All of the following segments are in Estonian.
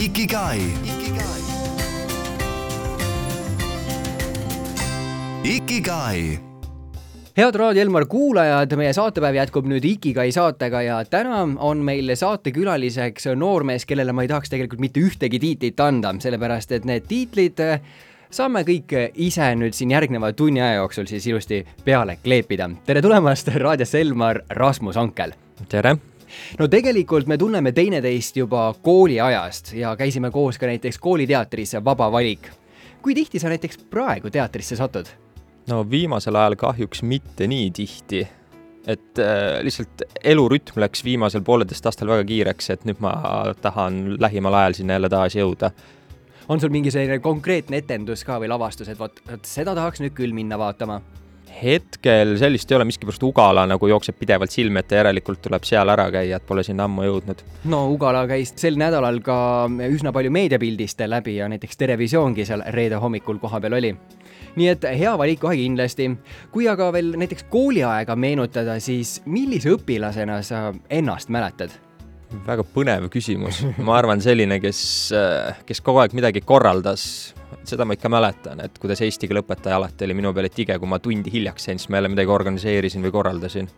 Ikigai. Ikigai head Raadio Elmar kuulajad, meie saatepäev jätkub nüüd Ikigai saatega ja täna on meil saatekülaliseks noormees, kellele ma ei tahaks tegelikult mitte ühtegi tiitlit anda, sellepärast et need tiitlid saame kõik ise nüüd siin järgneva tunni aja jooksul siis ilusti peale kleepida. tere tulemast raadiosse Elmar Rasmus Ankel. tere no tegelikult me tunneme teineteist juba kooliajast ja käisime koos ka näiteks kooliteatris Vaba valik. kui tihti sa näiteks praegu teatrisse satud? no viimasel ajal kahjuks mitte nii tihti. et äh, lihtsalt elurütm läks viimasel pooleteist aastal väga kiireks, et nüüd ma tahan lähimal ajal sinna jälle taas jõuda. on sul mingi selline konkreetne etendus ka või lavastus, et vot, vot seda tahaks nüüd küll minna vaatama? Hetkel sellist ei ole, miskipärast Ugala nagu jookseb pidevalt silme ette, järelikult tuleb seal ära käia, et pole sinna ammu jõudnud. no Ugala käis sel nädalal ka üsna palju meediapildiste läbi ja näiteks Terevisioongi seal reede hommikul kohapeal oli nii et hea valik kohe kindlasti. kui aga veel näiteks kooliaega meenutada, siis millise õpilasena sa ennast mäletad? Väga põnev küsimus, ma arvan, selline, kes, kes kogu aeg midagi korraldas, seda ma ikka mäletan, et kuidas eesti keele õpetaja alati oli minu peale tige, kui ma tundi hiljaks jäin, siis ma jälle midagi organiseerisin või korraldasin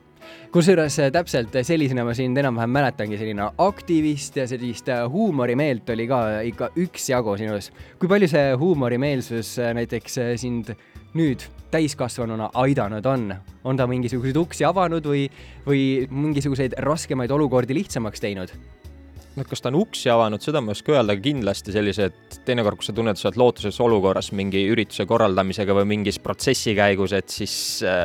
kusjuures äh, täpselt sellisena ma sind enam-vähem mäletangi, selline aktivist ja sellist äh, huumorimeelt oli ka ikka üksjagu sinus. kui palju see huumorimeelsus äh, näiteks sind nüüd täiskasvanuna aidanud on? on ta mingisuguseid uksi avanud või, või mingisuguseid raskemaid olukordi lihtsamaks teinud? no kas ta on uksi avanud, seda ma ei oska öelda, aga kindlasti sellised, teinekord, kus sa tunned, sa oled lootuses olukorras mingi ürituse korraldamisega või mingis protsessi käigus, et siis äh,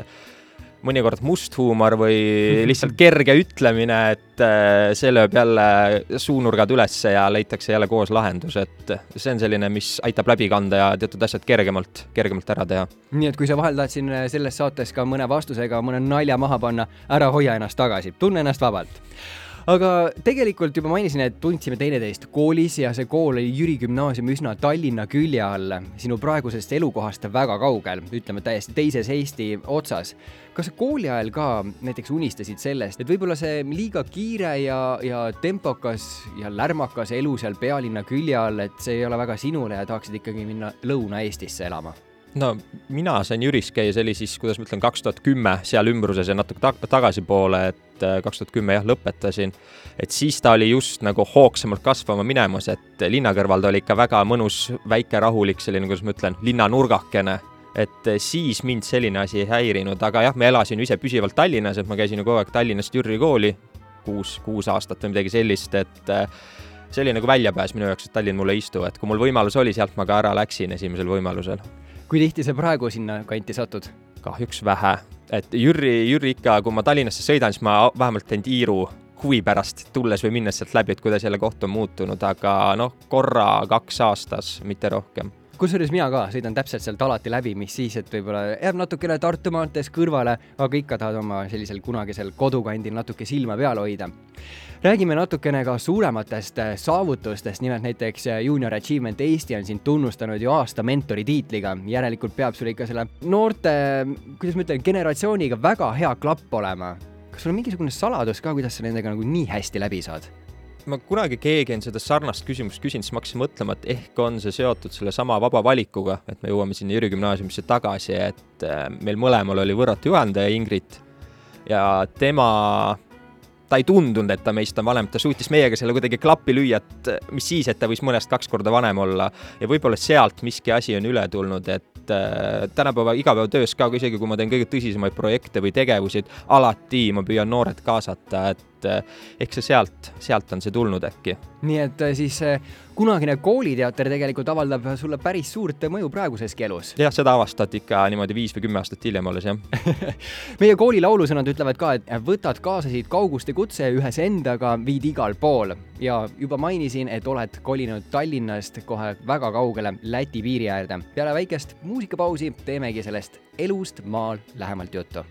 mõnikord must huumor või lihtsalt kerge ütlemine, et äh, see lööb jälle suunurgad ülesse ja leitakse jälle koos lahendus, et see on selline, mis aitab läbi kanda ja teatud asjad kergemalt, kergemalt ära teha. nii et kui sa vahel tahad siin selles saates ka mõne vastusega mõne nalja maha panna, ära hoia ennast tagasi, tunne ennast vabalt aga tegelikult juba mainisin, et tundsime teineteist koolis ja see kool oli Jüri gümnaasium üsna Tallinna külje all, sinu praegusest elukohast väga kaugel, ütleme täiesti teises Eesti otsas. kas sa kooli ajal ka näiteks unistasid sellest, et võib-olla see liiga kiire ja, ja tempokas ja lärmakas elu seal pealinna külje all, et see ei ole väga sinule ja tahaksid ikkagi minna Lõuna-Eestisse elama? No mina sain Jüris käia, see oli siis, kuidas ma ütlen, kaks tuhat kümme seal ümbruses ja natuke ta tagasipoole, et äh, kaks tuhat kümme jah, lõpetasin. et siis ta oli just nagu hoogsamalt kasvama minemas, et linna kõrval ta oli ikka väga mõnus, väike, rahulik, selline, kuidas ma ütlen, linnanurgakene. Et siis mind selline asi ei häirinud, aga jah, ma elasin ise püsivalt Tallinnas, et ma käisin ju kogu aeg Tallinnast Jüri kooli, kuus, kuus aastat või midagi sellist, et äh, see oli nagu väljapääs minu jaoks, et Tallinn mulle ei istu, et kui mul võimalus oli, sealt ma ka ära läksin esimesel võimalusel kui tihti sa praegu sinna kanti satud? kahjuks vähe, et Jüri, Jüri ikka, kui ma Tallinnasse sõidan, siis ma vähemalt teen tiiru huvi pärast, tulles või minnes sealt läbi, et kuidas jälle koht on muutunud, aga noh, korra kaks aastas, mitte rohkem kusjuures mina ka sõidan täpselt sealt alati läbi, mis siis, et võib-olla jääb natukene Tartu maantees kõrvale, aga ikka tahad oma sellisel kunagisel kodukandil natuke silma peal hoida. räägime natukene ka suurematest äh, saavutustest, nimelt näiteks äh, Junior Achievement Eesti on sind tunnustanud ju aasta mentori tiitliga, järelikult peab sul ikka selle noorte, kuidas ma ütlen, generatsiooniga väga hea klapp olema. kas sul on mingisugune saladus ka, kuidas sa nendega nagu nii hästi läbi saad? Ma kunagi keegi on seda sarnast küsimust küsinud, siis ma hakkasin mõtlema, et ehk on see seotud sellesama vaba valikuga, et me jõuame sinna Jüri gümnaasiumisse tagasi, et äh, meil mõlemal oli võrratu juhendaja Ingrid ja tema ta ei tundunud, et ta meist on vanem, ta suutis meiega selle kuidagi klappi lüüa, et mis siis, et ta võis mõnest kaks korda vanem olla. ja võib-olla sealt miski asi on üle tulnud, et äh, tänapäeva igapäevatöös ka, isegi kui ma teen kõige tõsisemaid projekte või tegevusi, alati ma püüan noored kaasata, et et eh, ehk see sealt, sealt on see tulnud äkki. nii et eh, siis eh, kunagine kooliteater tegelikult avaldab sulle päris suurt mõju praeguseski elus. jah, seda avastati ikka niimoodi viis või kümme aastat hiljem alles, jah meie kooli laulusõnad ütlevad ka, et võtad kaasa siit kauguste kutse ühes endaga, viid igal pool ja juba mainisin, et oled kolinud Tallinnast kohe väga kaugele Läti piiri äärde. peale väikest muusikapausi teemegi sellest elust maal lähemalt juttu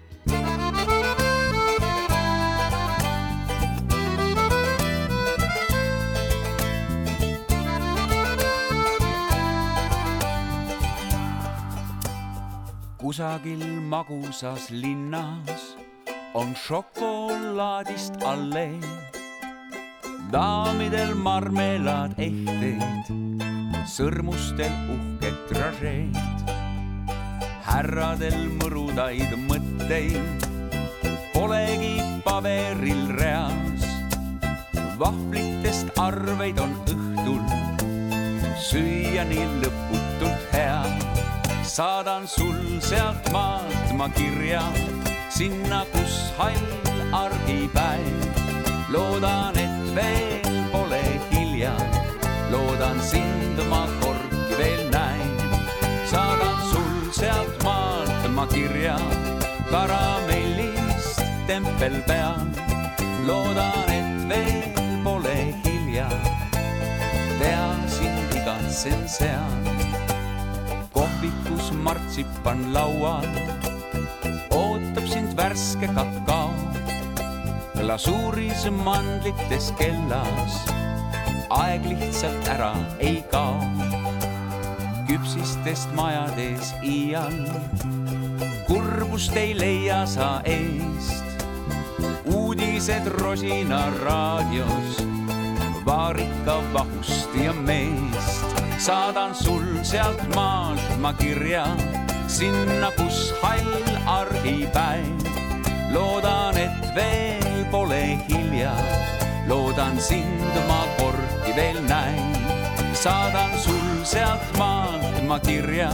kusagil magusas linnas on šokolaadist allee. daamidel marmelaad ehteid, sõrmustel uhked tražeed, härradel mõrudaid mõtteid, polegi paberil reas. vahvlitest arveid on õhtul süüa nii lõputult hea. Saadan sul sealt maalt ma kirja sinna, kus hall argipäev. loodan, et veel pole hilja, loodan sind ma korki veel näin. saadan sul sealt maalt ma kirja karamellist tempel peal. loodan, et veel pole hilja, tea sind igatsen seal. kohvikus martsipan laual ootab sind värske kakao. glasuuris mandlites kellas aeg lihtsalt ära ei kao. küpsistest majades iial kurbust ei leia sa eest. uudised Rosina raadios, vaarika vahust ja meest. Saadan sul sealt maalt ma kirja sinna, kus hall argipäev. loodan, et veel pole hilja, loodan sind ma kordi veel näin. saadan sul sealt maalt ma kirja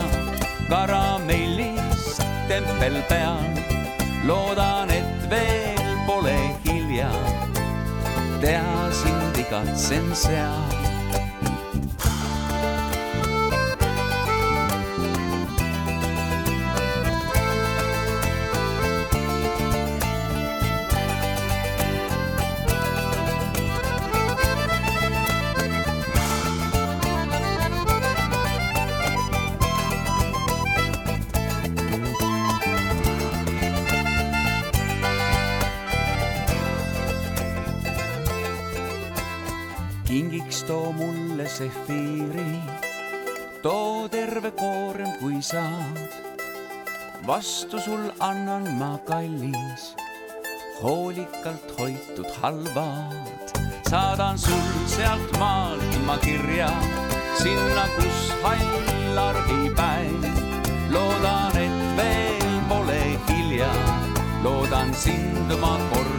karamellist tempel peal. loodan, et veel pole hilja, tea sind igatsen seal. Vastu sul annan ma kallis, hoolikalt hoitud halvad. saadan sul sealt maalt ma kirja, sinna, kus hall argipäev. loodan, et veel pole hilja, loodan sind ma kordi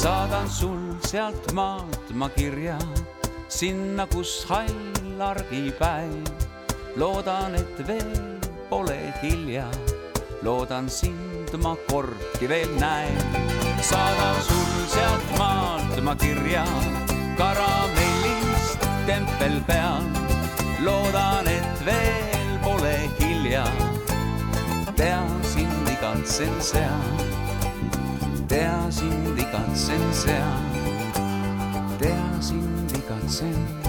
saadan sul sealt maalt ma kirja sinna, kus hall argipäev. loodan, et veel pole hilja, loodan sind ma kordki veel näen. saadan sul sealt maalt ma kirja karamellist tempel peal. loodan, et veel pole hilja, tea sind igatsen seal, tea sind igatsen seal, tea sind igatsen.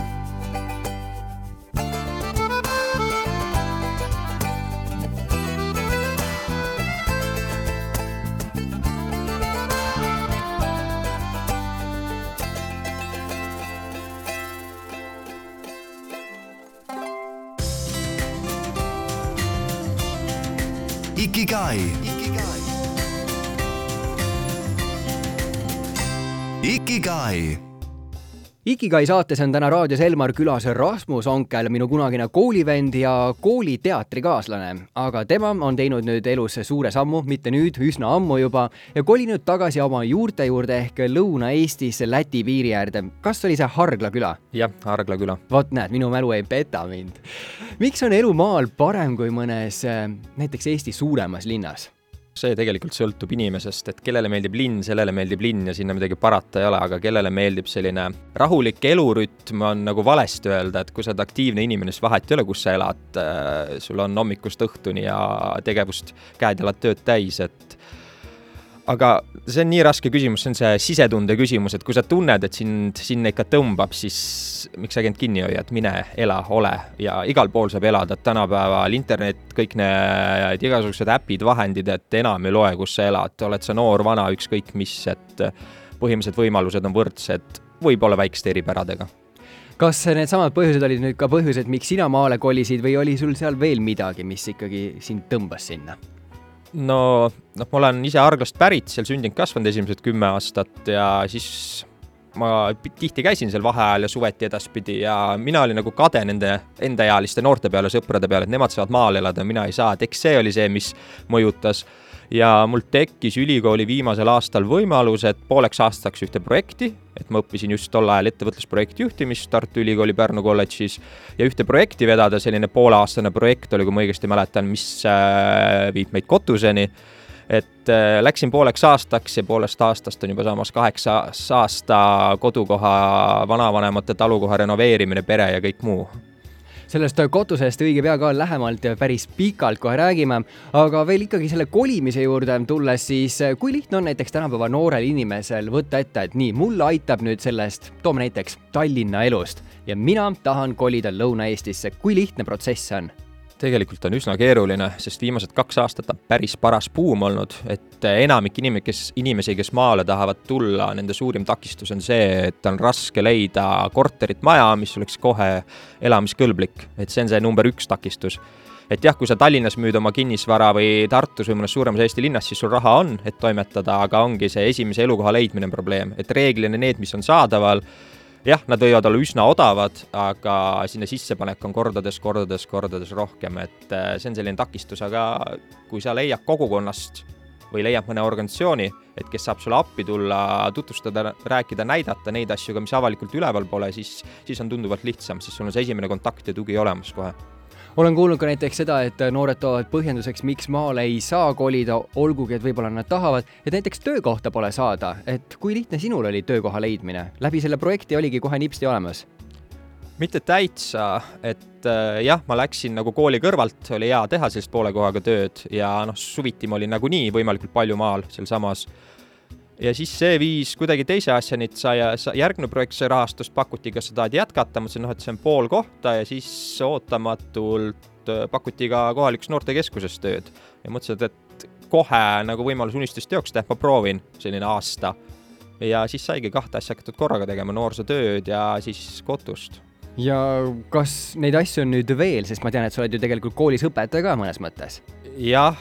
Ikigai Ikigai saates on täna raadios Elmar külas Rasmus Onkel, minu kunagine koolivend ja kooli teatrikaaslane. aga tema on teinud nüüd elus suure sammu, mitte nüüd, üsna ammu juba, ja kolinud tagasi oma juurte juurde ehk Lõuna-Eestisse Läti piiri äärde. kas oli see Hargla küla? jah, Argla küla. vot näed, minu mälu ei peta mind. miks on elu maal parem kui mõnes äh, näiteks Eesti suuremas linnas? See tegelikult sõltub inimesest, et kellele meeldib linn, sellele meeldib linn ja sinna midagi parata ei ole, aga kellele meeldib selline rahulik elurütm, on nagu valesti öelda, et kui sa oled aktiivne inimene, siis vahet ei ole, kus sa elad. sul on hommikust õhtuni ja tegevust käed-jalad tööd täis, et aga see on nii raske küsimus, see on see sisetunde küsimus, et kui sa tunned, et sind sinna ikka tõmbab, siis miks sa end kinni hoiad, mine ela, ole. Ja igal pool saab elada, et tänapäeval internet, kõik need igasugused äpid, vahendid, et enam ei loe, kus sa elad, oled sa noor, vana, ükskõik mis, et põhimõtteliselt võimalused on võrdsed võib-olla väikeste eripäradega. Kas needsamad põhjused olid nüüd ka põhjused, miks sina maale kolisid või oli sul seal veel midagi, mis ikkagi sind tõmbas sinna? No, noh, ma olen ise Arglast pärit, seal sündinud-kasvanud esimesed kümme aastat ja siis ma tihti käisin seal vaheajal ja suveti edaspidi ja mina olin nagu kade nende endaealiste noorte peale, sõprade peale, et nemad saavad maal elada, mina ei saa, et eks see oli see, mis mõjutas ja mul tekkis ülikooli viimasel aastal võimalus, et pooleks aastaks ühte projekti, et ma õppisin just tol ajal ettevõtlusprojekti juhtimist Tartu Ülikooli Pärnu kolledžis. Ja ühte projekti vedada, selline pooleaastane projekt oli, kui ma õigesti mäletan, mis äh, viib meid kotuseni. Et äh, läksin pooleks aastaks ja poolest aastast on juba saamas kaheksas aasta kodukoha, vanavanemate talukoha renoveerimine, pere ja kõik muu sellest kotusest õige pea ka lähemalt ja päris pikalt kohe räägime, aga veel ikkagi selle kolimise juurde tulles, siis kui lihtne on näiteks tänapäeva noorel inimesel võtta ette, et nii, mulle aitab nüüd sellest, toome näiteks Tallinna elust. Ja mina tahan kolida Lõuna-Eestisse, kui lihtne protsess see on? Tegelikult on üsna keeruline, sest viimased kaks aastat on päris paras buum olnud, et enamik inimesi, kes, inimesi, kes maale tahavad tulla, nende suurim takistus on see, et on raske leida korterit, maja, mis oleks kohe elamiskõlblik, et see on see number üks takistus. et jah, kui sa Tallinnas müüd oma kinnisvara või Tartus või mõnes suuremas Eesti linnas, siis sul raha on, et toimetada, aga ongi see esimese elukoha leidmine probleem, et reeglina need, mis on saadaval, jah, nad võivad olla üsna odavad, aga sinna sissepanek on kordades, kordades, kordades rohkem, et äh, see on selline takistus, aga kui sa leiad kogukonnast või leiad mõne organisatsiooni, et kes saab sulle appi tulla, tutvustada, rääkida, näidata neid asju ka, mis avalikult üleval pole, siis, siis on tunduvalt lihtsam, siis sul on see esimene kontakt ja tugi olemas kohe olen kuulnud ka näiteks seda, et noored toovad põhjenduseks, miks maale ei saa kolida, olgugi et võib-olla nad tahavad, et näiteks töökohta pole saada, et kui lihtne sinul oli töökoha leidmine, läbi selle projekti oligi kohe nipsti olemas? mitte täitsa, et äh, jah, ma läksin nagu kooli kõrvalt, oli hea teha sellist poole kohaga tööd ja noh, suviti ma olin nagunii võimalikult palju maal sealsamas ja siis see viis kuidagi teise asjani, et sai, järgmine projekt sai rahastust, pakuti, kas sa tahad jätkata, ma ütlesin, noh, et see on pool kohta ja siis ootamatult äh, pakuti ka kohalikus noortekeskuses tööd ja mõtlesin, et kohe nagu võimalus unistust teoks teha, ma proovin selline aasta. ja siis saigi kahte asja hakatud korraga tegema, noorsootööd ja siis kotust ja kas neid asju on nüüd veel, sest ma tean, et sa oled ju tegelikult koolis õpetaja ka mõnes mõttes? jah,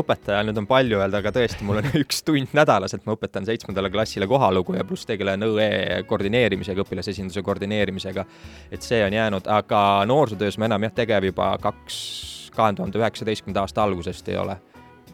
õpetajal nüüd on palju öelda, aga tõesti, mul on üks tund nädalas, et ma õpetan seitsmendale klassile kohalugu ja pluss tegelen õe koordineerimisega, õpilasesinduse koordineerimisega. et see on jäänud, aga noorsootöös ma enam jah, tegev juba kaks, kahe tuhande üheksateistkümnenda aasta algusest ei ole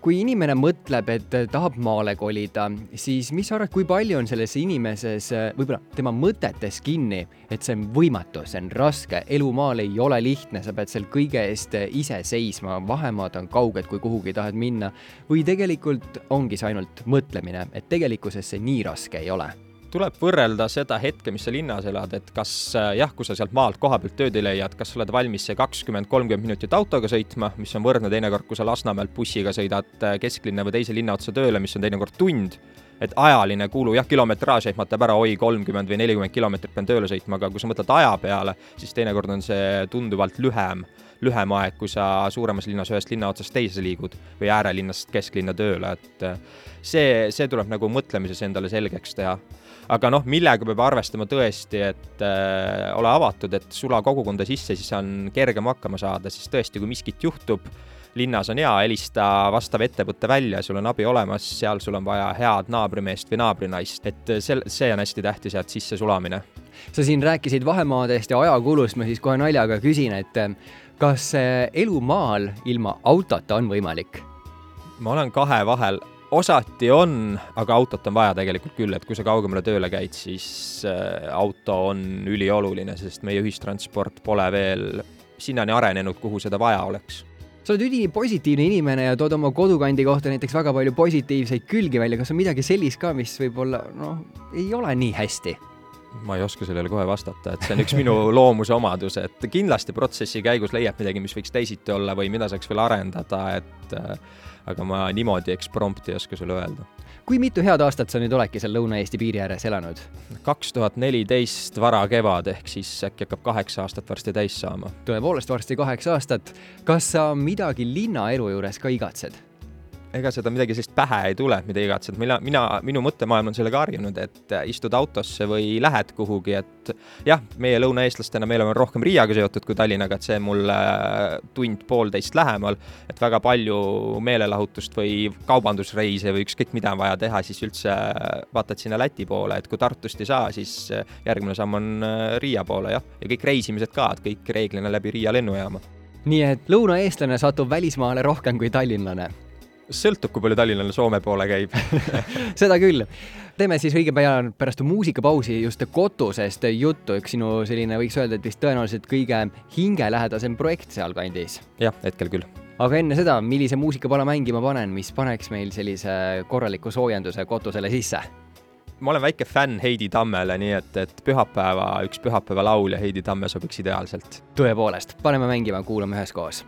kui inimene mõtleb, et tahab maale kolida, siis mis sa arvad, kui palju on selles inimeses võib-olla tema mõtetes kinni, et see on võimatu, see on raske, elu maal ei ole lihtne, sa pead seal kõige eest ise seisma, vahemaad on kauged, kui kuhugi tahad minna. või tegelikult ongi see ainult mõtlemine, et tegelikkuses see nii raske ei ole tuleb võrrelda seda hetke, mis sa linnas elad, et kas äh, jah, kui sa sealt maalt koha pealt tööd ei leia, et kas sa oled valmis see kakskümmend, kolmkümmend minutit autoga sõitma, mis on võrdne teinekord, kui sa Lasnamäelt bussiga sõidad äh, kesklinna või teise linna otsa tööle, mis on teinekord tund. Et ajaline kulu, jah, kilometraaž ehmatab ära, oi, kolmkümmend või nelikümmend kilomeetrit pean tööle sõitma, aga kui sa mõtled aja peale, siis teinekord on see tunduvalt lühem, lühem aeg, kui sa suuremas linnas ühest linna otsast teise liigud või äärelinnast kesklinna tööle, et äh, see, see tuleb nagu mõtlemises endale selgeks teha aga noh, millega peab arvestama tõesti, et äh, ole avatud, et sula kogukonda sisse, siis on kergem hakkama saada, sest tõesti, kui miskit juhtub, linnas on hea, helista vastav ettevõte välja, sul on abi olemas, seal sul on vaja head naabrimeest või naabrinaist, et sel-, see on hästi tähtis, et sisse sulamine. sa siin rääkisid vahemaadest ja ajakulust, ma siis kohe naljaga küsin, et kas elu maal ilma autota on võimalik? ma olen kahe vahel, osati on, aga autot on vaja tegelikult küll, et kui sa kaugemale tööle käid, siis äh, auto on ülioluline, sest meie ühistransport pole veel sinnani arenenud, kuhu seda vaja oleks sa oled ülipositiivne inimene ja tood oma kodukandi kohta näiteks väga palju positiivseid külgi välja, kas on midagi sellist ka, mis võib-olla noh, ei ole nii hästi? ma ei oska sellele kohe vastata, et see on üks minu loomuse omadus, et kindlasti protsessi käigus leiab midagi, mis võiks teisiti olla või mida saaks veel arendada, et äh, aga ma niimoodi eksprompti ei oska sulle öelda. kui mitu head aastat sa nüüd oledki seal Lõuna-Eesti piiri ääres elanud? kaks tuhat neliteist varakevad, ehk siis äkki hakkab kaheksa aastat varsti täis saama. tõepoolest varsti kaheksa aastat. kas sa midagi linnaelu juures ka igatsed? Ega seda midagi sellist pähe ei tule, mida igatsed, mina, mina, minu mõttemaailm on sellega harjunud, et äh, istud autosse või lähed kuhugi, et jah, meie lõunaeestlastena, me oleme rohkem Riiaga seotud kui Tallinnaga, et see mulle tund-poolteist lähemal, et väga palju meelelahutust või kaubandusreise või ükskõik mida on vaja teha, siis üldse vaatad sinna Läti poole, et kui Tartust ei saa, siis järgmine samm on Riia poole, jah, ja kõik reisimised ka, et kõik reeglina läbi Riia lennujaama. Nii et lõunaeestlane satub välismaale rohkem kui tallinlane sõltub, kui palju tallinlane Soome poole käib seda küll. teeme siis õige pea pärast muusikapausi just kotusest juttu, üks sinu selline, võiks öelda, et vist tõenäoliselt kõige hingelähedasem projekt sealkandis. jah, hetkel küll. aga enne seda, millise muusikapala mängima panen, mis paneks meil sellise korraliku soojenduse kotusele sisse? ma olen väike fänn Heidi Tammele, nii et, et pühapäeva, üks pühapäeva laul ja Heidi Tamme sobiks ideaalselt. tõepoolest, paneme mängima, kuulame üheskoos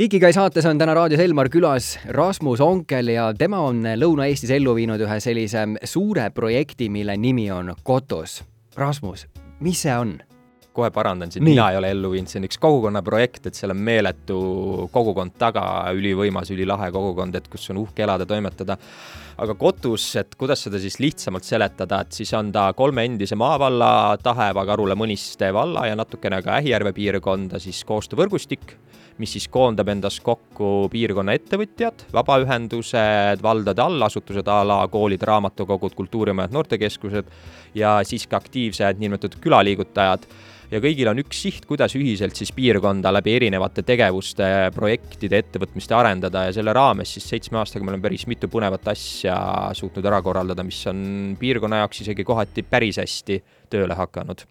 Ikigai saates on täna raadios Elmar külas Rasmus Onkel ja tema on Lõuna-Eestis ellu viinud ühe sellise suure projekti, mille nimi on Kotus. Rasmus, mis see on? kohe parandan sind, mina ei ole ellu viinud, see on üks kogukonnaprojekt, et seal on meeletu kogukond taga, ülivõimas, ülilahe kogukond, et kus on uhke elada, toimetada aga Kotus, et kuidas seda siis lihtsamalt seletada, et siis on ta kolme endise maavalla, Taheva, Karula, Mõniste valla ja natukene ka Ähijärve piirkonda siis koostöövõrgustik, mis siis koondab endas kokku piirkonna ettevõtjad, vabaühendused, valdade allasutused a la koolid, raamatukogud, kultuurimajad, noortekeskused ja siis ka aktiivsed niinimetatud külaliigutajad ja kõigil on üks siht, kuidas ühiselt siis piirkonda läbi erinevate tegevuste, projektide, ettevõtmiste arendada ja selle raames siis seitsme aastaga me oleme päris mitu põnevat asja suutnud ära korraldada, mis on piirkonna jaoks isegi kohati päris hästi tööle hakanud.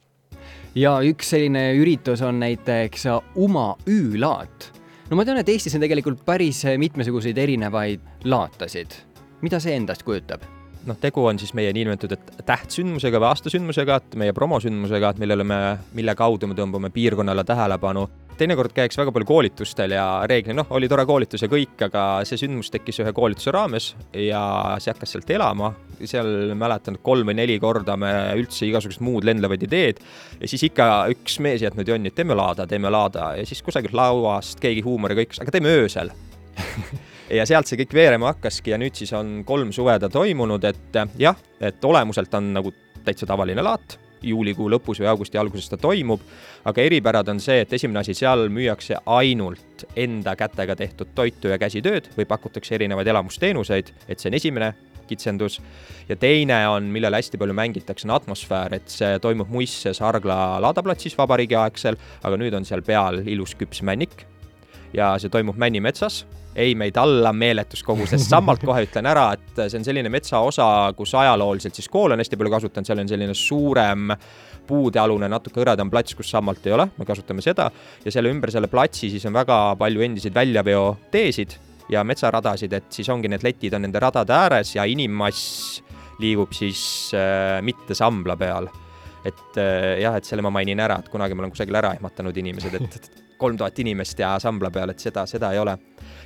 Ja üks selline üritus on näiteks Uma Ü-laat. no ma tean, et Eestis on tegelikult päris mitmesuguseid erinevaid laatasid. mida see endast kujutab? noh, tegu on siis meie niinimetatud tähtsündmusega või aastasündmusega, et meie promosündmusega, et millele me, mille kaudu me tõmbame piirkonnale tähelepanu. Teinekord käiks väga palju koolitustel ja reeglina noh, oli tore koolitus ja kõik, aga see sündmus tekkis ühe koolituse raames ja see hakkas sealt elama. seal mäletan, et kolm või neli korda me üldse igasugused muud lendlevad ideed ja siis ikka üks mees jätnud jonni, et teeme laada, teeme laada ja siis kusagilt lauast keegi huumoriga hõikas, aga teeme öösel ja sealt see kõik veerema hakkaski ja nüüd siis on kolm suve ta toimunud, et jah, et olemuselt on nagu täitsa tavaline laat, juulikuu lõpus või augusti alguses ta toimub, aga eripärad on see, et esimene asi, seal müüakse ainult enda kätega tehtud toitu ja käsitööd või pakutakse erinevaid elamusteenuseid, et see on esimene kitsendus. ja teine on, millele hästi palju mängitakse, on atmosfäär, et see toimub Muisses Argla laadaplatsis vabariigi aegsel, aga nüüd on seal peal ilus küps männik ja see toimub Männimetsas ei, me ei talla meeletus koguses, sammalt kohe ütlen ära, et see on selline metsaosa, kus ajalooliselt siis kool on hästi palju kasutanud, seal on selline suurem puudealune, natuke hõredam plats, kus sammalt ei ole, me kasutame seda. Ja selle ümber selle platsi siis on väga palju endiseid väljaveoteesid ja metsaradasid, et siis ongi need letid on nende radade ääres ja inimmass liigub siis äh, mitte sambla peal. et äh, jah, et selle ma mainin ära, et kunagi ma olen kusagil ära ehmatanud inimesed, et kolm tuhat inimest ja sambla peal, et seda, seda ei ole.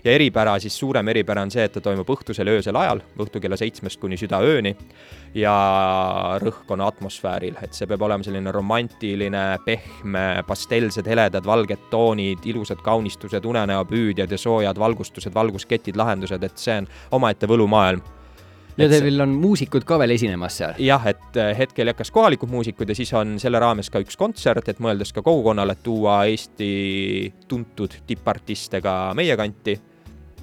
ja eripära siis, suurem eripära on see, et ta toimub õhtusel öösel ajal, õhtu kella seitsmest kuni südaööni ja rõhk on atmosfääril, et see peab olema selline romantiline, pehme, pastellsed, heledad, valged toonid, ilusad kaunistused, unenäopüüdjad ja soojad valgustused, valgusketid, lahendused, et see on omaette võlumaailm ja teil on muusikud ka veel esinemas seal? jah, et äh, hetkel jätkas kohalikud muusikud ja siis on selle raames ka üks kontsert, et mõeldes ka kogukonnale, et tuua Eesti tuntud tippartiste ka meie kanti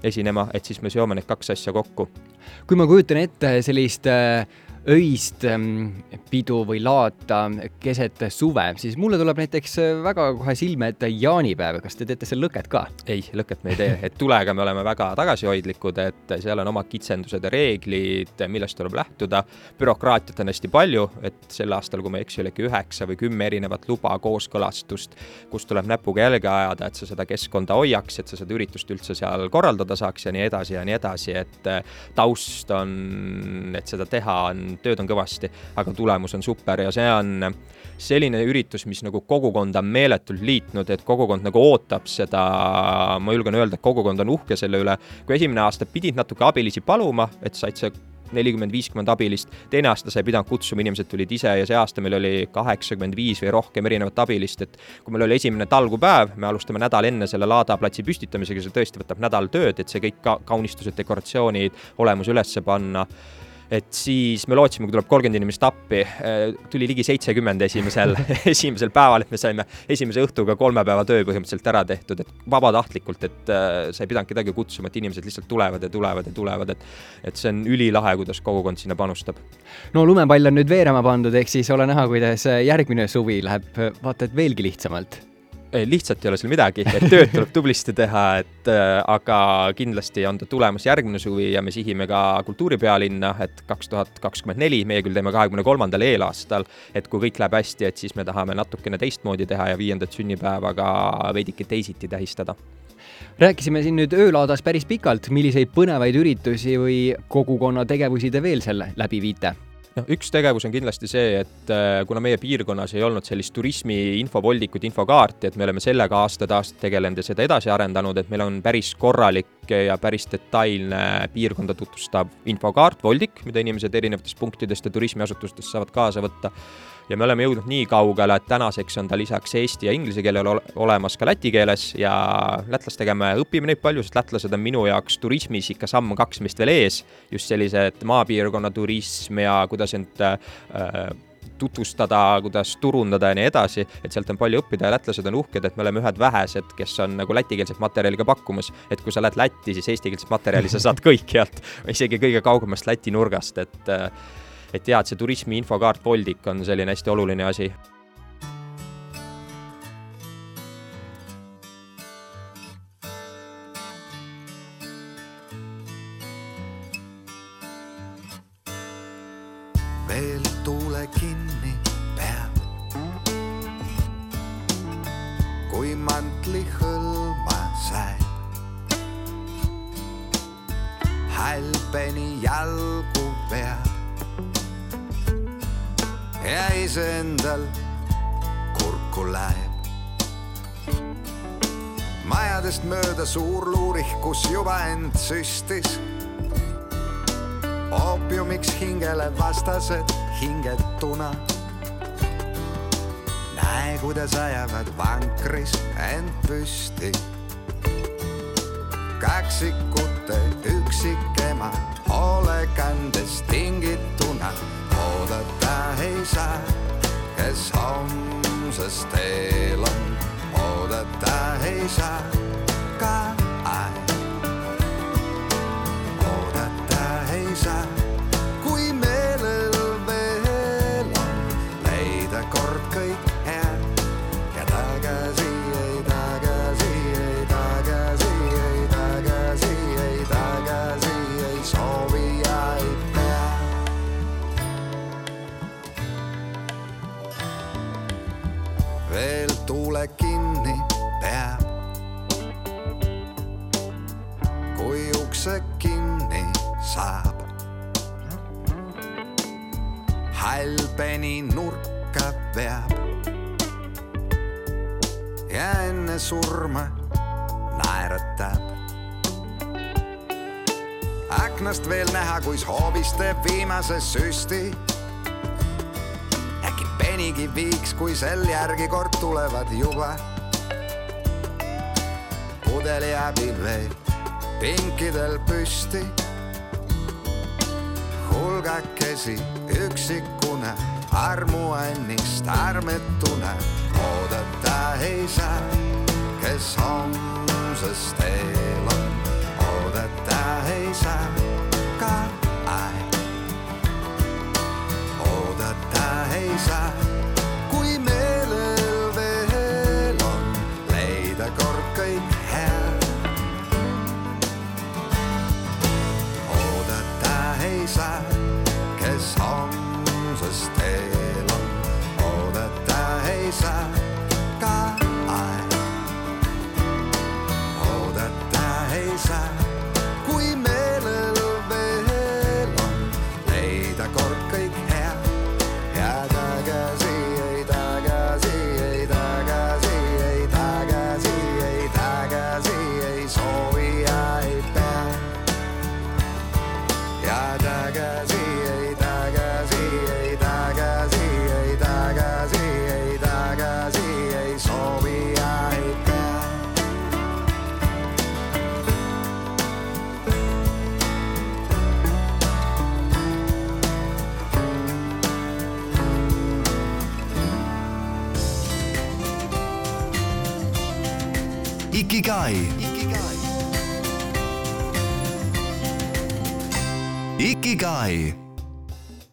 esinema, et siis me seome need kaks asja kokku. kui ma kujutan ette sellist äh, öist ähm, pidu või laata keset suve, siis mulle tuleb näiteks äh, väga kohe silme ette jaanipäev, kas te teete seal lõket ka? ei, lõket me ei tee, et tulega me oleme väga tagasihoidlikud, et seal on omad kitsendused ja reeglid, millest tuleb lähtuda. bürokraatiat on hästi palju, et sel aastal, kui ma ei eksi, oli äkki üheksa või kümme erinevat luba, kooskõlastust, kus tuleb näpuga jälge ajada, et sa seda keskkonda hoiaks, et sa seda üritust üldse seal korraldada saaks ja nii edasi ja nii edasi, et äh, taust on, et seda teha on, tööd on kõvasti, aga tulemus on super ja see on selline üritus, mis nagu kogukonda on meeletult liitnud, et kogukond nagu ootab seda, ma julgen öelda, et kogukond on uhke selle üle. kui esimene aasta pidid natuke abilisi paluma, et said see nelikümmend, viiskümmend abilist, teine aasta sa ei pidanud kutsuma, inimesed tulid ise ja see aasta meil oli kaheksakümmend viis või rohkem erinevat abilist, et kui meil oli esimene talgupäev, me alustame nädal enne selle laadaplatsi püstitamisega, see tõesti võtab nädal tööd, et see kõik ka kaunistused, dekoratsioonid, olemus üles panna et siis me lootsime, kui tuleb kolmkümmend inimest appi, tuli ligi seitsekümmend esimesel, esimesel päeval, et me saime esimese õhtuga kolme päeva töö põhimõtteliselt ära tehtud, et vabatahtlikult, et äh, sa ei pidanud kedagi kutsuma, et inimesed lihtsalt tulevad ja tulevad ja tulevad, et et see on ülilahe, kuidas kogukond sinna panustab. no lumepall on nüüd veerema pandud, ehk siis ole näha, kuidas järgmine suvi läheb vaata et veelgi lihtsamalt. Lihtsalt ei ole seal midagi, et tööd tuleb tublisti teha, et äh, aga kindlasti on ta tulemas järgmine suvi ja me sihime ka kultuuripealinna, et kaks tuhat kakskümmend neli, meie küll teeme kahekümne kolmandal eelaastal, et kui kõik läheb hästi, et siis me tahame natukene teistmoodi teha ja viiendat sünnipäeva ka veidike teisiti tähistada. rääkisime siin nüüd öölaadas päris pikalt, milliseid põnevaid üritusi või kogukonna tegevusi te veel seal läbi viite? Noh, üks tegevus on kindlasti see, et äh, kuna meie piirkonnas ei olnud sellist turismi infovoldikut, infokaarti, et me oleme sellega aastaid tegelenud ja seda edasi arendanud, et meil on päris korralik ja päris detailne piirkonda tutvustav infokaart, voldik, mida inimesed erinevatest punktidest ja turismiasutustest saavad kaasa võtta. Ja me oleme jõudnud nii kaugele, et tänaseks on ta lisaks eesti ja inglise keelel ole olemas ka läti keeles ja lätlastega me õpime neid palju, sest lätlased on minu jaoks turismis ikka samm-kaks meist veel ees. just sellised maapiirkonna turism ja kuidas end äh, tutvustada, kuidas turundada ja nii edasi, et sealt on palju õppida ja lätlased on uhked, et me oleme ühed vähesed, kes on nagu lätikeelset materjali ka pakkumas. et kui sa lähed Lätti, siis eestikeelset materjali sa saad kõikjalt, isegi kõige kaugemast Läti nurgast, et et jaa, et see turismi infokaart Boltic on selline hästi oluline asi. Viimase süsti äkki penigi viiks, kui sel järgi kord tulevad juba. pudeli abil veel pinkidel püsti. hulgakesi üksikuna armuannist armetuna oodata ei saa, kes homsest teel on, oodata ei saa oodata ei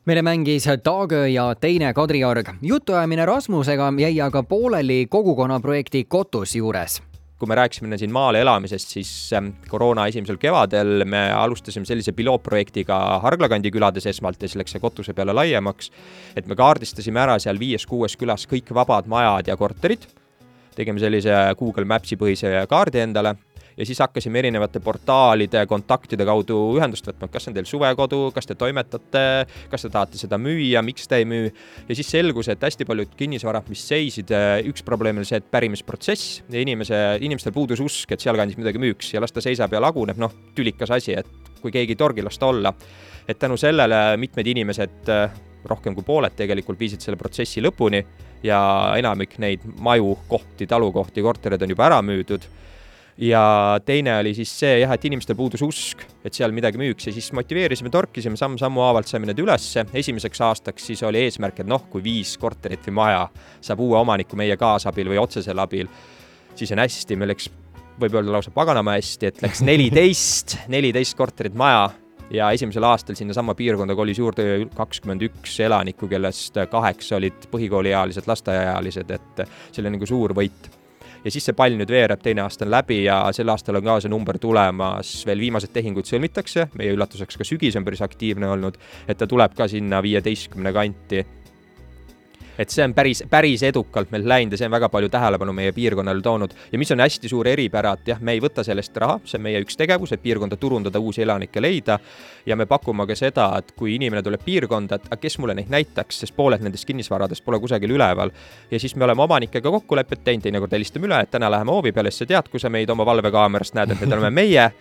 meile mängis Taagöö ja teine Kadriorg. jutuajamine Rasmusega jäi aga pooleli kogukonnaprojekti Kotus juures kui me rääkisime siin maal elamisest, siis ähm, koroona esimesel kevadel me alustasime sellise pilootprojektiga Harglakandi külades esmalt ja siis läks see Kotuse peale laiemaks. et me kaardistasime ära seal viies-kuues külas kõik vabad majad ja korterid. tegime sellise Google Maps'i põhise kaardi endale ja siis hakkasime erinevate portaalide, kontaktide kaudu ühendust võtma, et kas on teil suvekodu, kas te toimetate, kas te tahate seda müüa, miks te ei müü. ja siis selgus, et hästi paljud kinnisvarad, mis seisid, üks probleem oli see, et pärimisprotsess ja inimese, inimestel puudus usk, et sealkandis midagi müüks ja las ta seisab ja laguneb, noh, tülikas asi, et kui keegi ei torgi, las ta olla. et tänu sellele mitmed inimesed, rohkem kui pooled tegelikult, viisid selle protsessi lõpuni ja enamik neid maju, kohti, talukohti, kortereid on juba ära müüdud ja teine oli siis see jah, et inimestel puudus usk, et seal midagi müüks. Ja siis motiveerisime, torkisime samm-sammu haavalt, saime need ülesse. esimeseks aastaks siis oli eesmärk, et noh, kui viis korterit või maja saab uue omaniku meie kaasabil või otsesel abil, siis on hästi, meil läks võib öelda lausa paganama hästi, et läks neliteist, neliteist korterit maja. Ja esimesel aastal sinnasamma piirkonda kolis juurde kakskümmend üks elanikku, kellest kaheksa olid põhikooliealised, lasteaiaealised, et see oli nagu suur võit ja siis see pall nüüd veereb, teine aasta on läbi ja sel aastal on ka see number tulemas, veel viimased tehingud sõlmitakse, meie üllatuseks ka sügis on päris aktiivne olnud, et ta tuleb ka sinna viieteistkümne kanti et see on päris, päris edukalt meil läinud ja see on väga palju tähelepanu meie piirkonnale toonud. ja mis on hästi suur eripära, et jah, me ei võta sellest raha, see on meie üks tegevus, et piirkonda turundada, uusi elanikke leida. ja me pakume ka seda, et kui inimene tuleb piirkonda, et kes mulle neid näitaks, sest pooled nendest kinnisvaradest pole kusagil üleval. ja siis me oleme omanikega kokkulepet teinud, teinekord helistame üle, et täna läheme hoovi peale, siis sa tead, kui sa meid oma valvekaamerast näed, et need oleme meie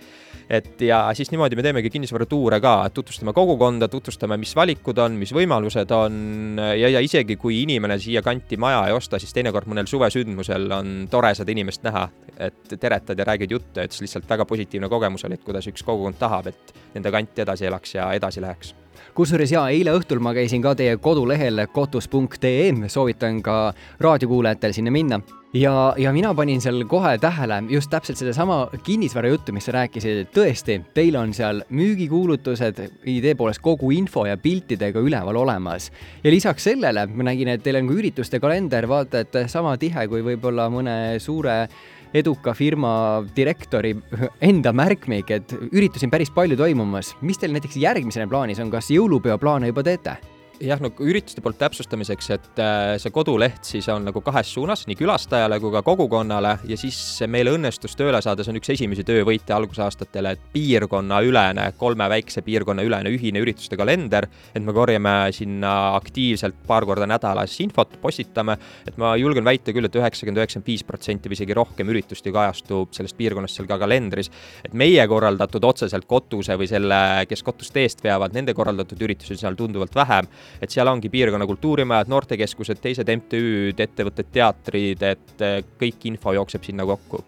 et ja siis niimoodi me teemegi kinnisvaratuure ka, tutvustame kogukonda, tutvustame, mis valikud on, mis võimalused on ja, ja isegi kui inimene siia kanti maja ei osta, siis teinekord mõnel suvesündmusel on tore seda inimest näha, et teretad ja räägid juttu, et siis lihtsalt väga positiivne kogemus oli, et kuidas üks kogukond tahab, et nende kanti edasi elaks ja edasi läheks kusjuures jaa, eile õhtul ma käisin ka teie kodulehel kotus.ee, soovitan ka raadiokuulajatel sinna minna. ja, ja mina panin seal kohe tähele just täpselt sedasama kinnisvara juttu, mis sa rääkisid, et tõesti, teil on seal müügikuulutused idee poolest kogu info ja piltidega üleval olemas. ja lisaks sellele ma nägin, et teil on ka ürituste kalender, vaata et sama tihe kui võib-olla mõne suure eduka firma direktori enda märkmik, et üritusi on päris palju toimumas. mis teil näiteks järgmisena plaanis on, kas jõulupeo plaane juba teete? Jah, no ürituste poolt täpsustamiseks, et äh, see koduleht siis on nagu kahes suunas, nii külastajale kui ka kogukonnale ja siis meil õnnestus tööle saada, see on üks esimesi töövõite algusaastatel, et piirkonnaülene, kolme väikse piirkonna ülene ühine ürituste kalender, et me korjame sinna aktiivselt paar korda nädalas infot, postitame, et ma julgen väita küll et, et üheksakümmend, üheksakümmend viis protsenti või isegi rohkem üritusti kajastub sellest piirkonnast seal ka kalendris. et meie korraldatud otseselt Kotuse või selle, kes Kotust eest veavad, nende korraldatud üritusi seal tunduvalt vähem et seal ongi piirkonna kultuurimajad, noortekeskused, teised MTÜ-d, ettevõtted, teatrid, et eh, kõik info jookseb sinna kokku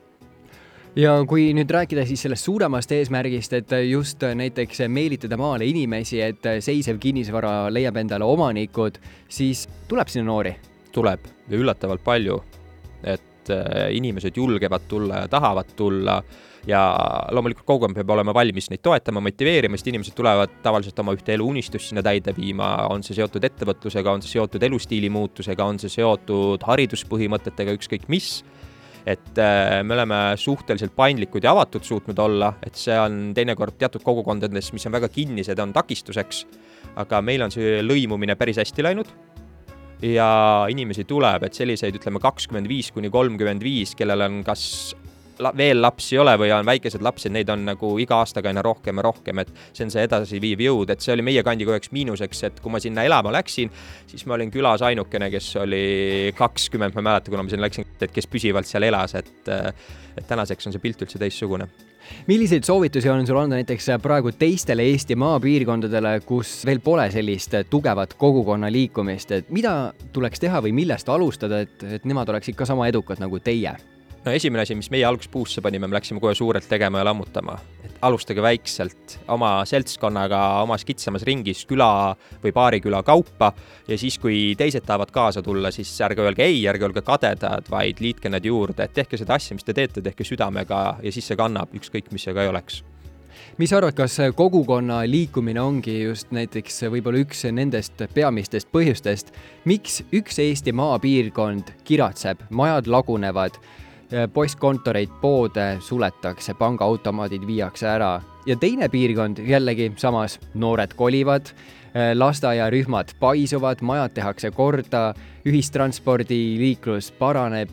ja kui nüüd rääkida siis sellest suuremast eesmärgist, et just näiteks meelitada maale inimesi, et seisev kinnisvara leiab endale omanikud, siis tuleb sinna noori? tuleb ja üllatavalt palju. et eh, inimesed julgevad tulla ja tahavad tulla ja loomulikult kogukond peab olema valmis neid toetama, motiveerima, sest inimesed tulevad tavaliselt oma ühte eluunistust sinna täide viima, on see seotud ettevõtlusega, on see seotud elustiili muutusega, on see seotud hariduspõhimõtetega, ükskõik mis et äh, me oleme suhteliselt paindlikud ja avatud suutnud olla, et see on teinekord teatud kogukondades, mis on väga kinnised, on takistuseks. aga meil on see lõimumine päris hästi läinud. ja inimesi tuleb, et selliseid, ütleme kakskümmend viis kuni kolmkümmend viis, kellel on kas la, veel lapsi ei ole või on väikesed lapsed, neid on nagu iga aastaga aina rohkem ja rohkem, et see on see edasiviiv jõud, et see oli meie kandi kogu aeg miinuseks, et kui ma sinna elama läksin, siis ma olin külas ainukene, kes oli kakskümmend, ma ei mäleta, kuna ma sinna läksin, et kes püsivalt seal elas, et et tänaseks on see pilt üldse teistsugune milliseid soovitusi on sul anda näiteks praegu teistele Eesti maapiirkondadele, kus veel pole sellist tugevat kogukonna liikumist, et mida tuleks teha või millest alustada, et, et nemad oleksid ka sama edukad nagu teie? No esimene asi, mis meie alguses puusse panime, me läksime kohe suurelt tegema ja lammutama. et alustage väikselt, oma seltskonnaga, omas kitsamas ringis, küla või paari küla kaupa. Ja siis, kui teised tahavad kaasa tulla, siis ärge öelge ei, ärge olge kadedad, vaid liitke nad juurde, et tehke seda asja, mis te teete, tehke südamega ja siis see kannab, ükskõik mis see ka ei oleks. Mis sa arvad, kas kogukonna liikumine ongi just näiteks võib-olla üks nendest peamistest põhjustest, miks üks Eesti maapiirkond kiratseb, majad lagunevad postkontoreid, poode suletakse, pangaautomaadid viiakse ära ja teine piirkond jällegi samas, noored kolivad, lasteaiarühmad paisuvad, majad tehakse korda, ühistranspordiliiklus paraneb.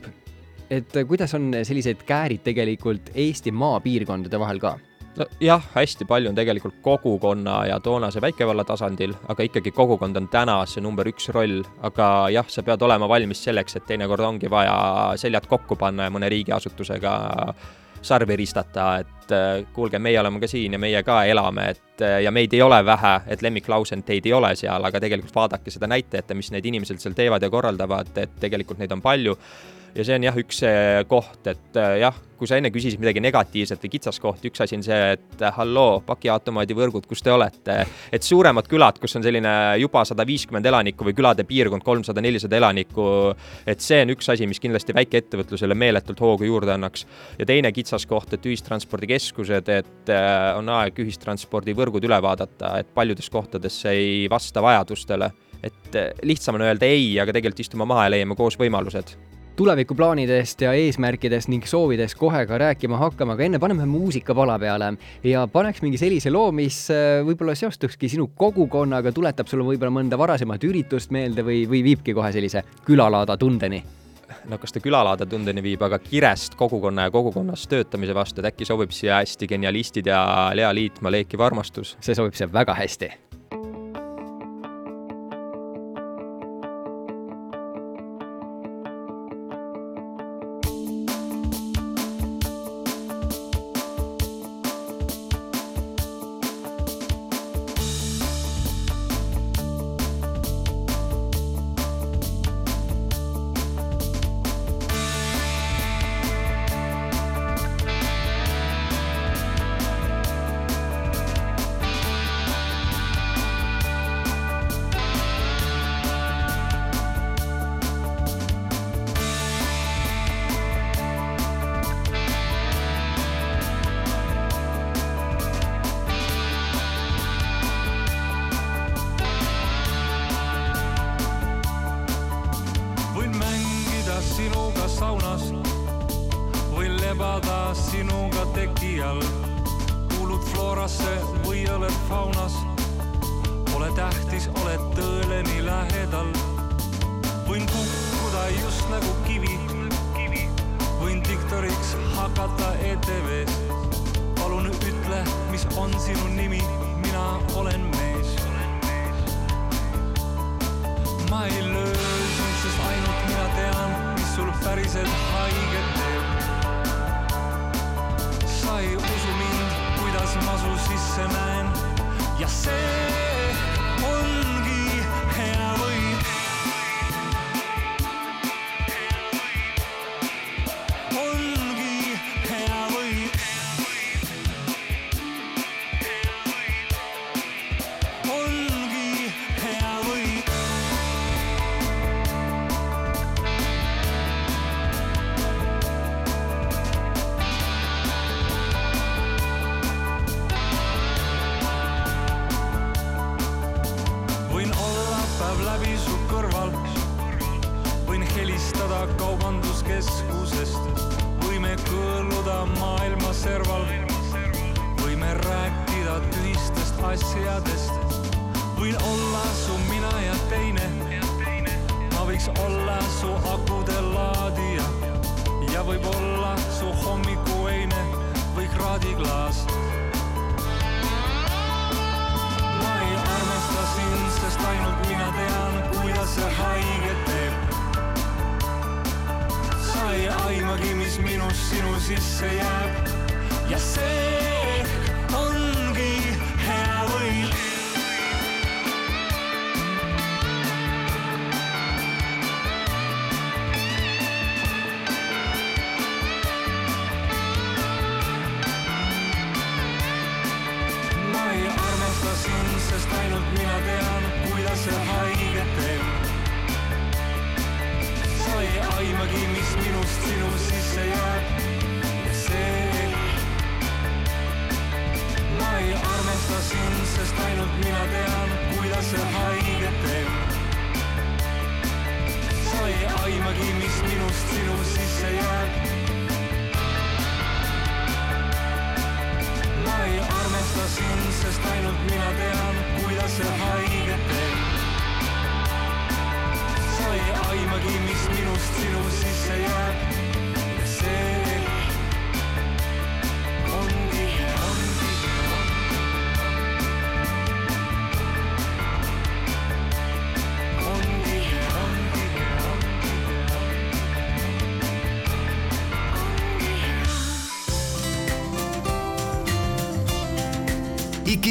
et kuidas on sellised käärid tegelikult Eesti maapiirkondade vahel ka? Nojah, hästi palju on tegelikult kogukonna ja toonase väikevalla tasandil, aga ikkagi kogukond on täna see number üks roll, aga jah, sa pead olema valmis selleks, et teinekord ongi vaja seljad kokku panna ja mõne riigiasutusega sarvi ristata, et äh, kuulge, meie oleme ka siin ja meie ka elame, et äh, ja meid ei ole vähe, et lemmiklause on, teid ei ole seal, aga tegelikult vaadake seda näitajat, mis need inimesed seal teevad ja korraldavad, et tegelikult neid on palju ja see on jah, üks koht, et äh, jah, kui sa enne küsisid midagi negatiivset või kitsaskohti, üks asi on see, et äh, halloo, pakiautomaadi võrgud, kus te olete. et suuremad külad, kus on selline juba sada viiskümmend elanikku või külade piirkond kolmsada, nelisada elanikku, et see on üks asi, mis kindlasti väikeettevõtlusele meeletult hoogu juurde annaks. ja teine kitsaskoht, et ühistranspordikeskused, et äh, on aeg ühistranspordivõrgud üle vaadata, et paljudes kohtades see ei vasta vajadustele et lihtsam on öelda ei, aga tegelikult istume maha ja leiame koos võimalused tulevikuplaanidest ja eesmärkidest ning soovidest kohe ka rääkima hakkama, aga enne paneme muusika pala peale ja paneks mingi sellise loo, mis äh, võib-olla seostukski sinu kogukonnaga, tuletab sulle võib-olla mõnda varasemat üritust meelde või, või viibki kohe sellise külalaada tundeni no kas ta külalaada tundeni viib, aga kirest kogukonna ja kogukonnas töötamise vastu, et äkki sobib siia hästi genialistid ja Lea Liitmaa Leikiv armastus? see sobib siia väga hästi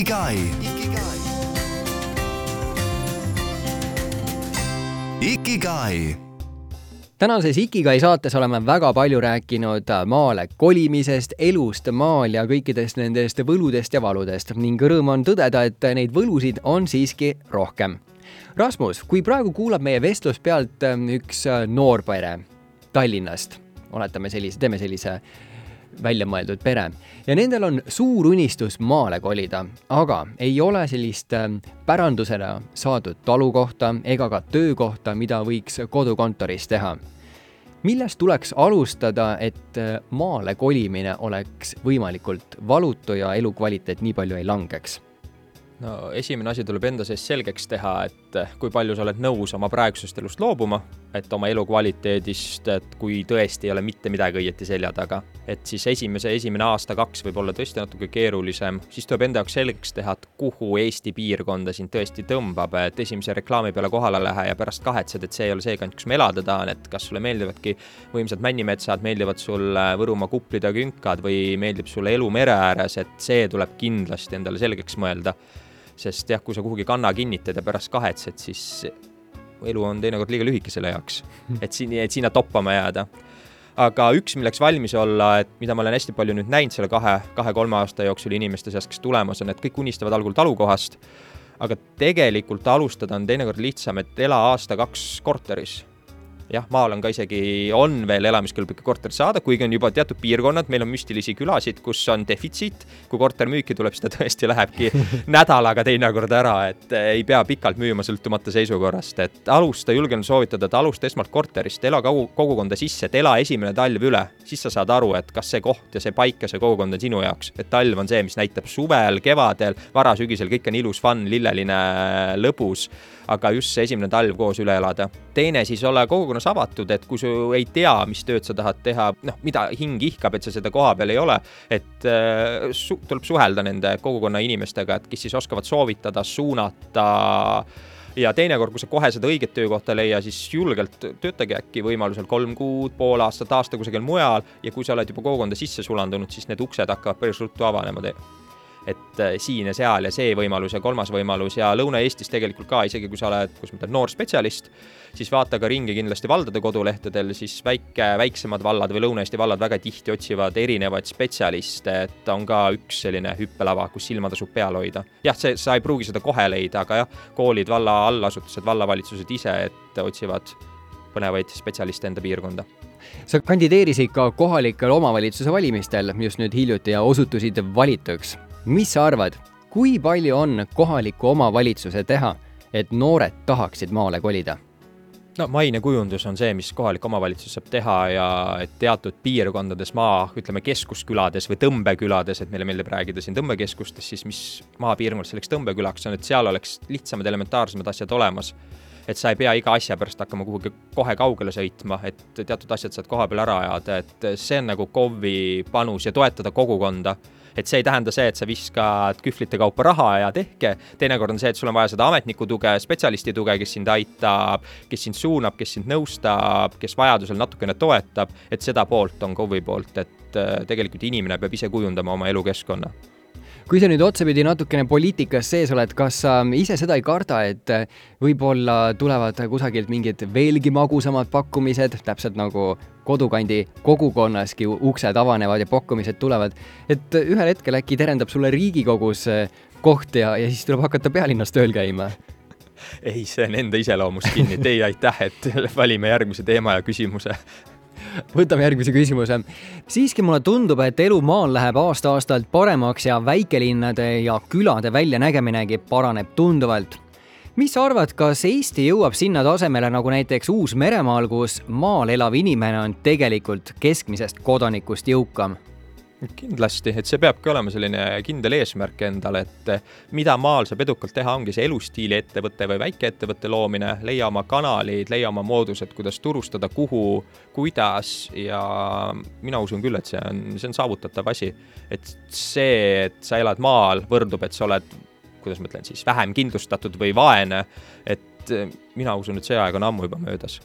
Ikigai. Ikigai tänases Ikigai saates oleme väga palju rääkinud maale kolimisest, elust maal ja kõikidest nendest võludest ja valudest ning rõõm on tõdeda, et neid võlusid on siiski rohkem. Rasmus, kui praegu kuulab meie vestlust pealt üks noor pere Tallinnast, oletame sellise, teeme sellise väljamõeldud pere ja nendel on suur unistus maale kolida, aga ei ole sellist ähm, pärandusena saadud talukohta ega ka töökohta, mida võiks kodukontoris teha. millest tuleks alustada, et äh, maale kolimine oleks võimalikult valutu ja elukvaliteet nii palju ei langeks? no esimene asi tuleb enda sees selgeks teha, et kui palju sa oled nõus oma praegusest elust loobuma, et oma elukvaliteedist, et kui tõesti ei ole mitte midagi õieti selja taga, et siis esimese, esimene aasta-kaks võib olla tõesti natuke keerulisem, siis tuleb enda jaoks selgeks teha, et kuhu Eesti piirkonda sind tõesti tõmbab, et esimese reklaami peale kohale lähe ja pärast kahetsed, et see ei ole see kant, kus ma elada tahan, et kas sulle meeldivadki võimsad männimetsad, meeldivad sulle Võrumaa kuplid ja künkad või meeldib sulle elu mere ääres, et see tuleb kindlasti endale selgeks mõelda. Sest jah, kui sa kuhugi kanna kinnitad ja pärast kahetsed, siis elu on teinekord liiga lühike selle jaoks, et siin, et sinna toppama jääda. aga üks, milleks valmis olla, et mida ma olen hästi palju nüüd näinud selle kahe, kahe-kolme aasta jooksul inimeste seas, kes tulemas on, et kõik unistavad algul talukohast, aga tegelikult alustada on teinekord lihtsam, et ela aasta-kaks korteris jah, maal on ka isegi, on veel elamiskõlblikke korterid saada, kuigi on juba teatud piirkonnad, meil on müstilisi külasid, kus on defitsiit. kui korter müüki tuleb, siis ta tõesti lähebki nädalaga teinekord ära, et eh, ei pea pikalt müüma, sõltumata seisukorrast, et alusta, julgen soovitada, et alusta esmalt korterist, ela kogu, kogukonda sisse, et ela esimene talv üle, siis sa saad aru, et kas see koht ja see paik ja see kogukond on sinu jaoks, et talv on see, mis näitab suvel, kevadel, varasügisel, kõik on ilus, fun, lilleline, lõbus aga just see esimene talv koos üle elada. teine siis olla kogukonnas avatud, et kui sa ei tea, mis tööd sa tahad teha, noh, mida hing ihkab, et sa seda koha peal ei ole, et äh, su tuleb suhelda nende kogukonna inimestega, et kes siis oskavad soovitada, suunata. Ja teinekord, kui sa kohe seda õiget töökohta ei leia, siis julgelt töötage äkki võimalusel kolm kuud, pool aastat, aasta kusagil mujal. Ja kui sa oled juba kogukonda sisse sulandunud, siis need uksed hakkavad päris ruttu avanema te- et äh, siin ja seal ja see võimalus ja kolmas võimalus ja Lõuna-Eestis tegelikult ka, isegi kui sa oled, kus ma ütlen, noor spetsialist, siis vaata ka ringi kindlasti valdade kodulehtedel, siis väike, väiksemad vallad või Lõuna-Eesti vallad väga tihti otsivad erinevaid spetsialiste, et on ka üks selline hüppelava, kus silma tasub peal hoida. jah, see, sa ei pruugi seda kohe leida, aga jah, koolid, valla allasutused, vallavalitsused ise, et otsivad põnevaid spetsialiste enda piirkonda sa kandideerisid ka kohalikel omavalitsuse valimistel just nüüd hiljuti ja osutusid valituks. Mis sa arvad, kui palju on kohaliku omavalitsuse teha, et noored tahaksid maale kolida? no mainekujundus on see, mis kohalik omavalitsus saab teha ja et teatud piirkondades maa, ütleme keskuskülades või tõmbekülades, et meile meeldib rääkida siin tõmbekeskustest, siis mis maapiirkond selleks tõmbekülaks on, et seal oleks lihtsamad elementaarsemad asjad olemas et sa ei pea iga asja pärast hakkama kuhugi kohe kaugele sõitma, et teatud asjad saad koha peal ära ajada, et see on nagu KOV-i panus ja toetada kogukonda et see ei tähenda see, et sa viskad kühvlite kaupa raha ja tehke, teinekord on see, et sul on vaja seda ametniku tuge, spetsialisti tuge, kes sind aitab, kes sind suunab, kes sind nõustab, kes vajadusel natukene toetab, et seda poolt on KOV-i poolt, et äh, tegelikult inimene peab ise kujundama oma elukeskkonna kui sa nüüd otsapidi natukene poliitikas sees oled, kas sa ise seda ei karda, et võib-olla tulevad kusagilt mingid veelgi magusamad pakkumised, täpselt nagu kodukandi kogukonnaski uksed avanevad ja pakkumised tulevad, et ühel hetkel äkki terendab sulle Riigikogus koht ja, ja siis tuleb hakata pealinnas tööl käima? ei, see on enda iseloomust kinni, teie aitäh, et valime järgmise teema ja küsimuse võtame järgmise küsimuse. siiski mulle tundub, et elu maal läheb aasta-aastalt paremaks ja väikelinnade ja külade väljanägeminegi paraneb tunduvalt. mis sa arvad, kas Eesti jõuab sinna tasemele nagu näiteks Uus-Meremaal, kus maal elav inimene on tegelikult keskmisest kodanikust jõukam? kindlasti, et see peabki olema selline kindel eesmärk endale, et mida maal saab edukalt teha, ongi see elustiili ettevõte või väikeettevõtte loomine, leia oma kanalid, leia oma moodused, kuidas turustada, kuhu, kuidas ja mina usun küll, et see on, see on saavutatav asi. et see, et sa elad maal, võrdub, et sa oled, kuidas ma ütlen siis, vähem kindlustatud või vaene, et mina usun, et see aeg on ammu juba möödas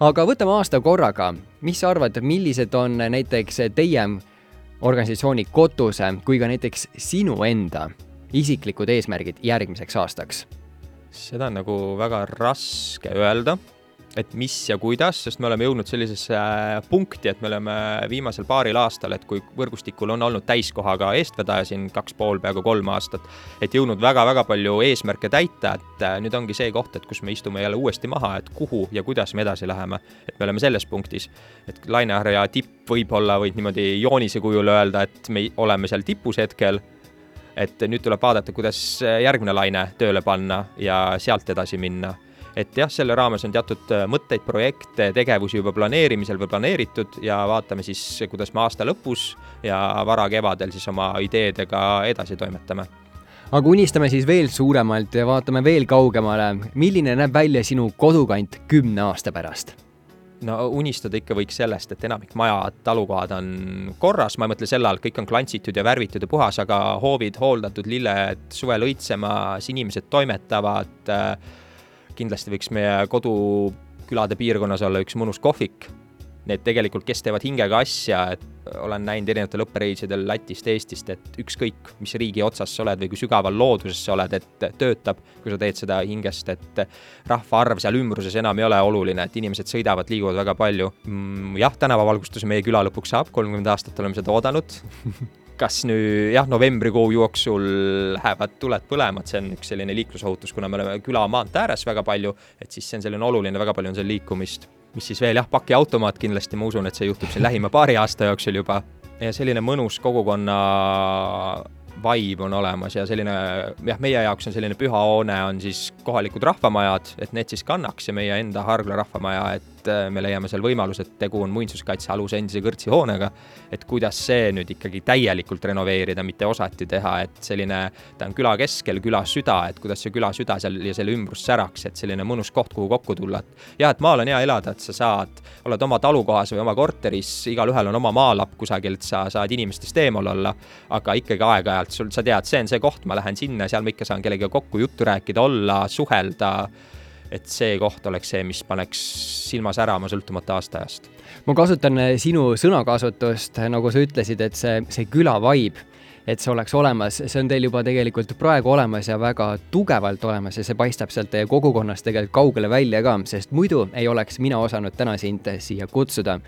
aga võtame aasta korraga, mis sa arvad, millised on näiteks teie organisatsiooni Kotuse kui ka näiteks sinu enda isiklikud eesmärgid järgmiseks aastaks? seda on nagu väga raske öelda, et mis ja kuidas, sest me oleme jõudnud sellisesse punkti, et me oleme viimasel paaril aastal, et kui võrgustikul on olnud täiskohaga eestvedaja siin kaks pool, peaaegu kolm aastat, et jõudnud väga-väga palju eesmärke täita, et nüüd ongi see koht, et kus me istume jälle uuesti maha, et kuhu ja kuidas me edasi läheme. et me oleme selles punktis, et laineharja tipp võib-olla võid niimoodi joonise kujul öelda, et me oleme seal tipus hetkel et nüüd tuleb vaadata, kuidas järgmine laine tööle panna ja sealt edasi minna. Et jah, selle raames on teatud mõtteid, projekte, tegevusi juba planeerimisel või planeeritud ja vaatame siis, kuidas me aasta lõpus ja varakevadel siis oma ideedega edasi toimetame. Aga unistame siis veel suuremalt ja vaatame veel kaugemale, milline näeb välja sinu kodukant kümne aasta pärast? No unistada ikka võiks sellest, et enamik majad, talukohad on korras, ma ei mõtle selle all, kõik on klantsitud ja värvitud ja puhas, aga hoovid hooldatud, lilled suvel õitsemas, inimesed toimetavad. Kindlasti võiks meie kodukülade piirkonnas olla üks mõnus kohvik. Need tegelikult, kes teevad hingega asja, et olen näinud erinevatel õppereisidel Lätist, Eestist, et ükskõik, mis riigi otsas sa oled või kui sügaval looduses sa oled, et töötab, kui sa teed seda hingest, et rahvaarv seal ümbruses enam ei ole oluline, et inimesed sõidavad, liiguvad väga palju. jah, tänavavalgustuse meie küla lõpuks saab, kolmkümmend aastat oleme seda oodanud kas nüüd jah, novembrikuu jooksul lähevad tuled põlema, et see on üks selline liiklusohutus, kuna me oleme küla maantee ääres väga palju, et siis see on selline oluline, väga palju on seal liikumist mis siis veel, jah, pakiautomaat kindlasti, ma usun, et see juhtub siin lähima paari aasta jooksul juba. ja selline mõnus kogukonna vibe on olemas ja selline jah, meie jaoks on selline püha hoone on siis kohalikud rahvamajad, et need siis kannaks ja meie enda Hargla rahvamaja, et äh, me leiame seal võimaluse, et tegu on muinsuskaitsealuse endise kõrtsihoonega. et kuidas see nüüd ikkagi täielikult renoveerida, mitte osati teha, et selline, ta on küla keskel, küla süda, et kuidas see küla süda seal ja selle ümbrus säraks, et selline mõnus koht, kuhu kokku tulla, et jah, et maal on hea elada, et sa saad, oled oma talukohas või oma korteris, igalühel on oma maalapp kusagil, et sa saad inimestest eemal olla, aga ikkagi aeg-ajalt sul, sa tead, see on see koht, ma lähen sinna, seal ma ikka saan kellegagi kokku juttu rääkida, olla, suhelda et see koht oleks see, mis paneks silma särama sõltumata aastaajast. ma kasutan eh, sinu sõnakasutust, nagu sa ütlesid, et see, see küla vibe, et see oleks olemas, see on teil juba tegelikult praegu olemas ja väga tugevalt olemas ja see paistab sealt teie kogukonnast tegelikult kaugele välja ka, sest muidu ei oleks mina osanud täna sind siia kutsuda.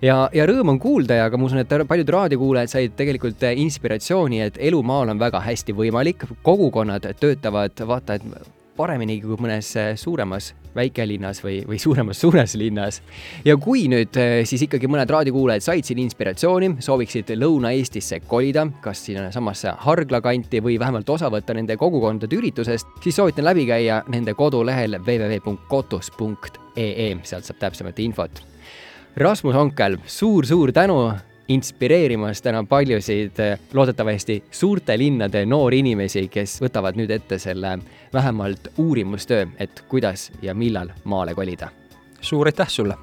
ja, ja rõõm on kuulda ja ka ma usun, et paljud raadiokuulajad said tegelikult inspiratsiooni, et elu maal on väga hästi võimalik, kogukonnad töötavad, vaata, et paremini kui mõnes äh, suuremas väikelinnas või, või suuremas suures linnas. ja kui nüüd äh, siis ikkagi mõned raadiokuulajad said siin inspiratsiooni, sooviksid Lõuna-Eestisse kolida, kas sinnasamasse Hargla kanti või vähemalt osa võtta nende kogukondade üritusest, siis soovitan läbi käia nende kodulehel www.kotus.ee, sealt saab täpsemat infot. Rasmus Onkel suur,, suur-suur tänu inspireerimas täna paljusid eh, loodetavasti suurte linnade noori inimesi, kes võtavad nüüd ette selle vähemalt uurimustöö, et kuidas ja millal maale kolida. suur aitäh sulle!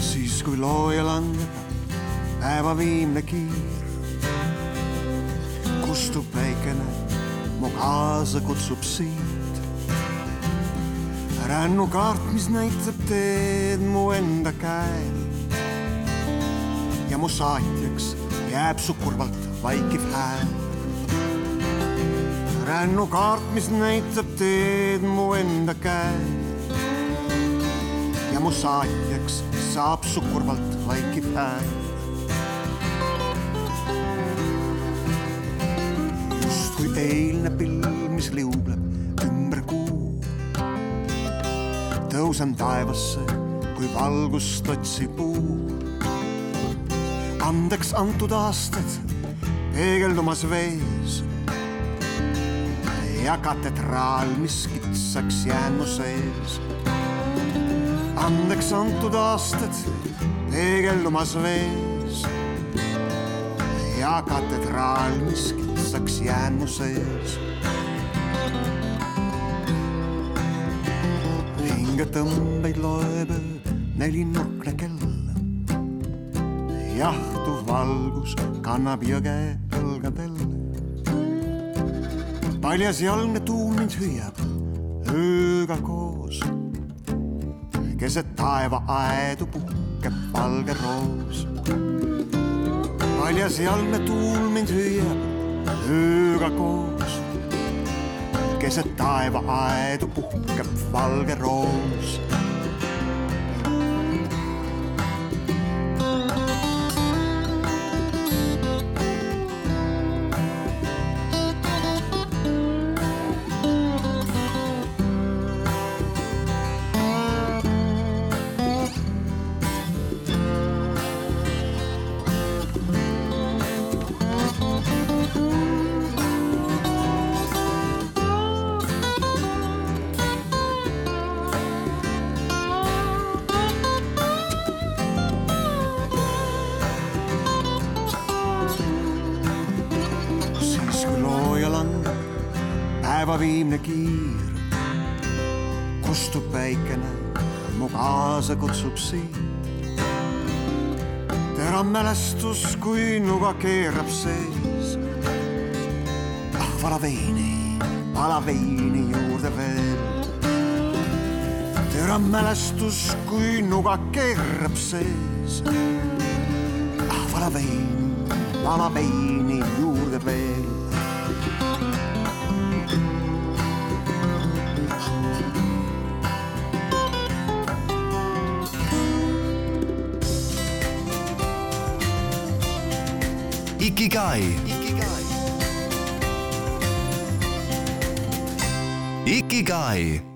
siis kui looja langeb päeva viimne kiir, kustub päikene mu kaasa kutsub siit. rännukaart, mis näitab teed mu enda käel. ja mu saatjaks jääb su kurvalt vaikiv hääl. rännukaart, mis näitab teed mu enda käel. ja mu saatjaks saab su kurvalt vaikiv hääl eilne pilv, mis liubleb ümber kuu. tõusen taevasse, kui valgust otsib puu. andeks antud aastad peegeldumas vees. ja katedraal, mis kitsaks jäänu sees. andeks antud aastad peegeldumas vees. ja katedraal, mis kitsaks kitsaks jäänu sees. Hingetõmbeid loeb nelinurkne kell. jahtuv valgus kannab jõge õlgadel. paljasjalgne tuul mind hüüab ööga koos. keset taevaaedu puhkeb valge roos. paljasjalgne tuul mind hüüab ööga koos. keset taevaaedu puhkeb valge roos viimne kiir. kustub päikene, mu kaasa kutsub siit. terav mälestus, kui nuga keerab sees. ah, vala veini, vala veini juurde veel. terav mälestus, kui nuga keerab sees. ah, vala veini, vala veini Ikigai. Ikigai.